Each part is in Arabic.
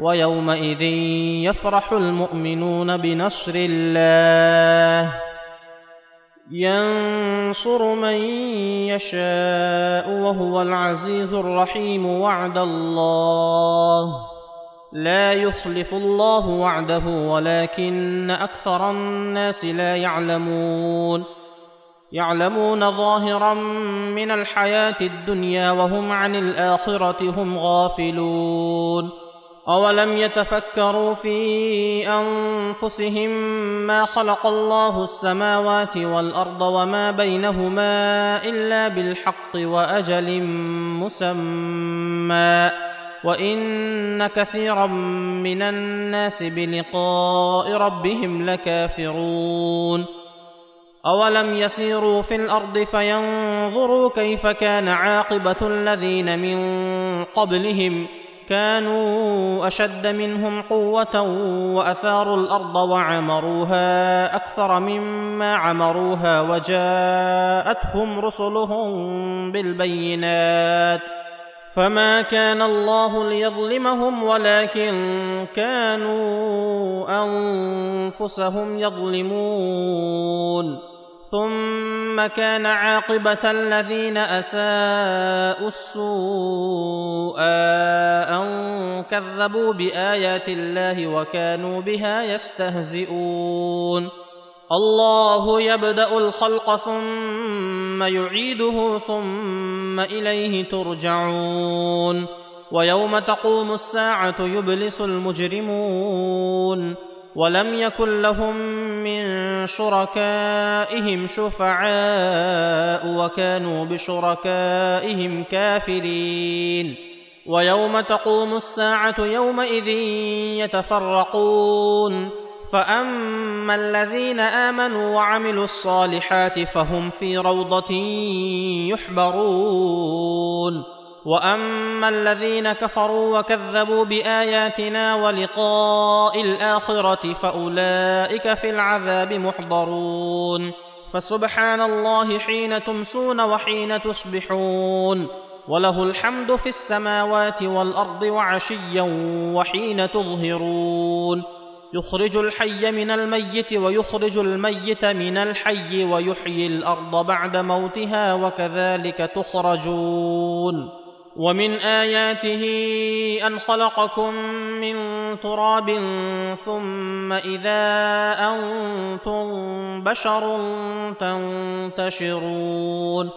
ويومئذ يفرح المؤمنون بنصر الله. ينصر من يشاء وهو العزيز الرحيم وعد الله. لا يخلف الله وعده ولكن أكثر الناس لا يعلمون. يعلمون ظاهرا من الحياة الدنيا وهم عن الآخرة هم غافلون. أولم يتفكروا في أنفسهم ما خلق الله السماوات والأرض وما بينهما إلا بالحق وأجل مسمى وإن كثيرا من الناس بلقاء ربهم لكافرون أولم يسيروا في الأرض فينظروا كيف كان عاقبة الذين من قبلهم كانوا أشد منهم قوة وأثاروا الأرض وعمروها أكثر مما عمروها وجاءتهم رسلهم بالبينات فما كان الله ليظلمهم ولكن كانوا أنفسهم يظلمون ثم كان عاقبة الذين أساءوا السوء أن كذبوا بآيات الله وكانوا بها يستهزئون. الله يبدأ الخلق ثم يعيده ثم إليه ترجعون. ويوم تقوم الساعة يبلس المجرمون. ولم يكن لهم من شركائهم شفعاء وكانوا بشركائهم كافرين. ويوم تقوم الساعة يومئذ يتفرقون. فأما الذين آمنوا وعملوا الصالحات فهم في روضة يحبرون. واما الذين كفروا وكذبوا باياتنا ولقاء الاخره فاولئك في العذاب محضرون فسبحان الله حين تمسون وحين تصبحون وله الحمد في السماوات والارض وعشيا وحين تظهرون يخرج الحي من الميت ويخرج الميت من الحي ويحيي الأرض بعد موتها وكذلك تخرجون ومن آياته أن خلقكم من تراب ثم إذا أنتم بشر تنتشرون.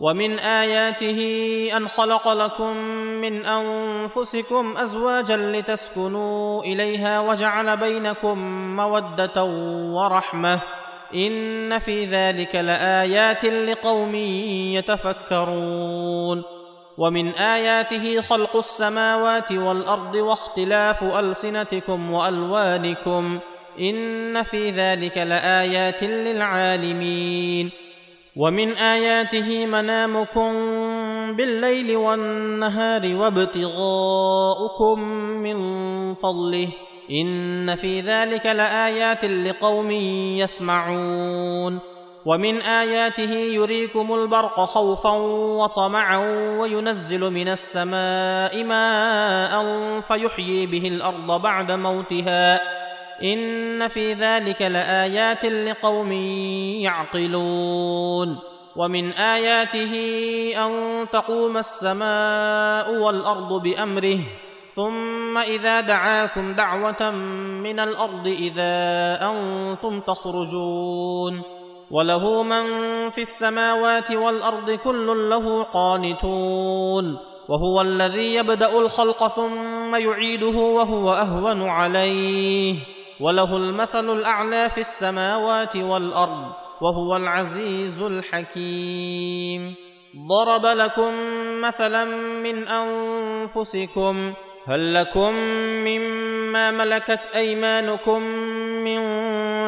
ومن آياته أن خلق لكم من أنفسكم أزواجا لتسكنوا إليها وجعل بينكم مودة ورحمة. إن في ذلك لآيات لقوم يتفكرون. ومن آياته خلق السماوات والأرض واختلاف ألسنتكم وألوانكم إن في ذلك لآيات للعالمين. ومن آياته منامكم بالليل والنهار وابتغاؤكم من فضله. إن في ذلك لآيات لقوم يسمعون. ومن آياته يريكم البرق خوفا وطمعا وينزل من السماء ماء فيحيي به الأرض بعد موتها. إن في ذلك لآيات لقوم يعقلون. ومن آياته أن تقوم السماء والأرض بأمره. ثم إذا دعاكم دعوة من الأرض إذا أنتم تخرجون. وله من في السماوات والأرض كل له قانتون وهو الذي يبدأ الخلق ثم يعيده وهو أهون عليه وله المثل الأعلى في السماوات والأرض وهو العزيز الحكيم. ضرب لكم مثلا من أنفسكم هل لكم مما ملكت أيمانكم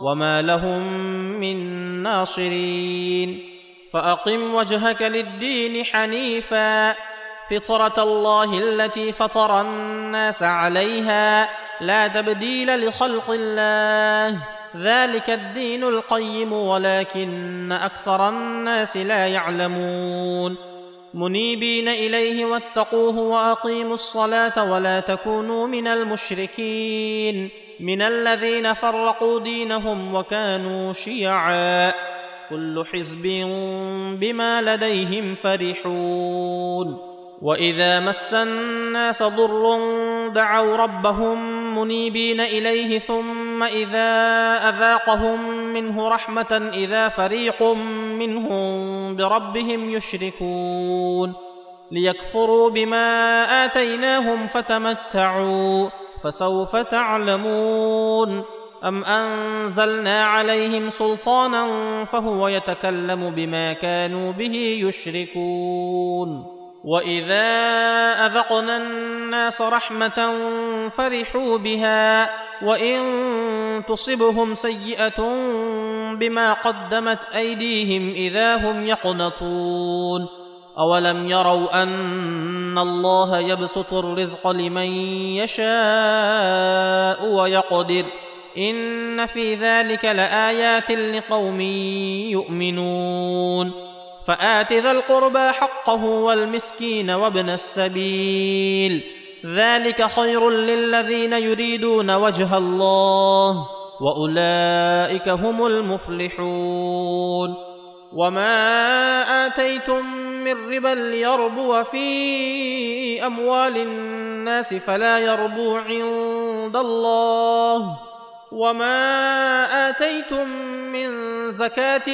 وما لهم من ناصرين فاقم وجهك للدين حنيفا فطره الله التي فطر الناس عليها لا تبديل لخلق الله ذلك الدين القيم ولكن أكثر الناس لا يعلمون منيبين اليه واتقوه واقيموا الصلاه ولا تكونوا من المشركين من الذين فرقوا دينهم وكانوا شيعا. كل حزب بما لديهم فرحون. وإذا مس الناس ضر دعوا ربهم منيبين إليه ثم إذا أذاقهم منه رحمة إذا فريق منهم بربهم يشركون. ليكفروا بما آتيناهم فتمتعوا. فسوف تعلمون. أم أنزلنا عليهم سلطانا فهو يتكلم بما كانوا به يشركون. وإذا أذقنا الناس رحمة فرحوا بها وإن تصبهم سيئة بما قدمت أيديهم إذا هم يقنطون. أولم يروا أن الله يبسط الرزق لمن يشاء ويقدر إن في ذلك لآيات لقوم يؤمنون فآت ذا القربى حقه والمسكين وابن السبيل ذلك خير للذين يريدون وجه الله وأولئك هم المفلحون وما آتيتم من ربا ليربو في أموال الناس فلا يربو عند الله وما آتيتم من زكاة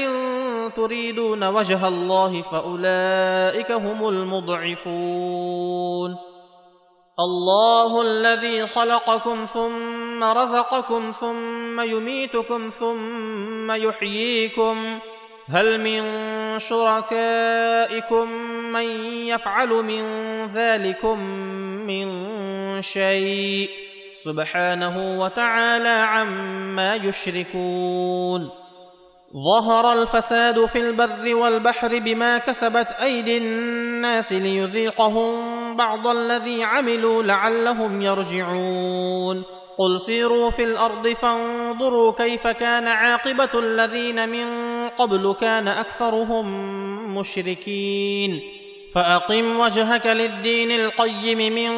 تريدون وجه الله فأولئك هم المضعفون. الله الذي خلقكم ثم رزقكم ثم يميتكم ثم يحييكم. هل من شركائكم من يفعل من ذلكم من شيء سبحانه وتعالى عما يشركون ظهر الفساد في البر والبحر بما كسبت أيدي الناس ليذيقهم بعض الذي عملوا لعلهم يرجعون قل سيروا في الأرض فانظروا كيف كان عاقبة الذين من قبل كان أكثرهم مشركين. فأقم وجهك للدين القيم من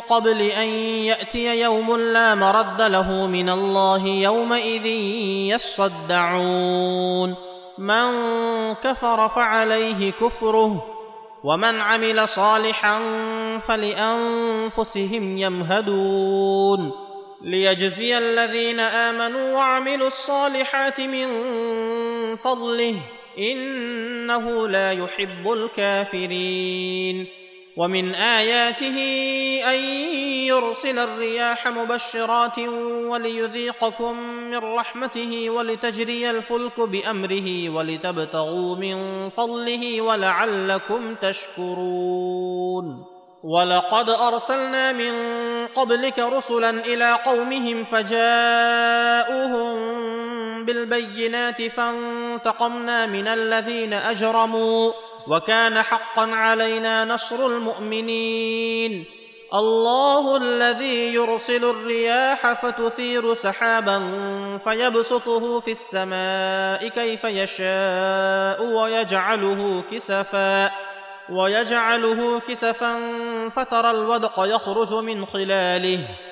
قبل أن يأتي يوم لا مرد له من الله يومئذ يصدعون. من كفر فعليه كفره ومن عمل صالحا فلأنفسهم يمهدون. ليجزي الذين آمنوا وعملوا الصالحات من فضله إنه لا يحب الكافرين. ومن آياته أن يرسل الرياح مبشرات وليذيقكم من رحمته ولتجري الفلك بأمره ولتبتغوا من فضله ولعلكم تشكرون. ولقد أرسلنا من قبلك رسلا إلى قومهم فجاءوهم بالبينات فانتقمنا من الذين أجرموا وكان حقا علينا نصر المؤمنين. الله الذي يرسل الرياح فتثير سحابا فيبسطه في السماء كيف يشاء ويجعله كسفا ويجعله كسفا فترى الودق يخرج من خلاله.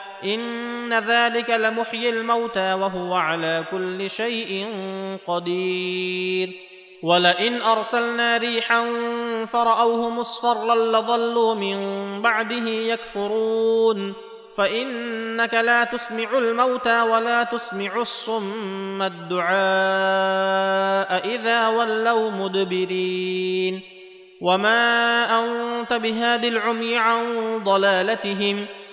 ان ذلك لمحيي الموتى وهو على كل شيء قدير ولئن ارسلنا ريحا فراوه مصفرا لظلوا من بعده يكفرون فانك لا تسمع الموتى ولا تسمع الصم الدعاء اذا ولوا مدبرين وما انت بهاد العمي عن ضلالتهم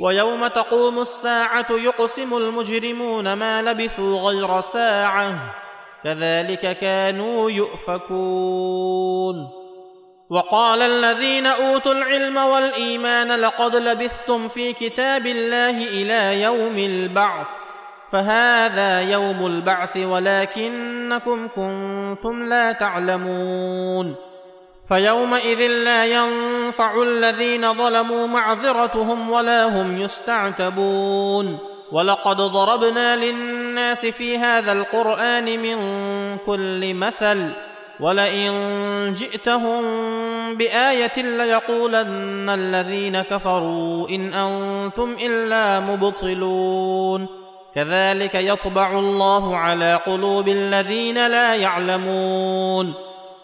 ويوم تقوم الساعة يقسم المجرمون ما لبثوا غير ساعة. كذلك كانوا يؤفكون. وقال الذين أوتوا العلم والإيمان لقد لبثتم في كتاب الله إلى يوم البعث. فهذا يوم البعث ولكنكم كنتم لا تعلمون. فيومئذ لا ينفع الذين ظلموا معذرتهم ولا هم يستعتبون. ولقد ضربنا للناس في هذا القرآن من كل مثل. ولئن جئتهم بآية ليقولن الذين كفروا إن أنتم إلا مبطلون. كذلك يطبع الله على قلوب الذين لا يعلمون.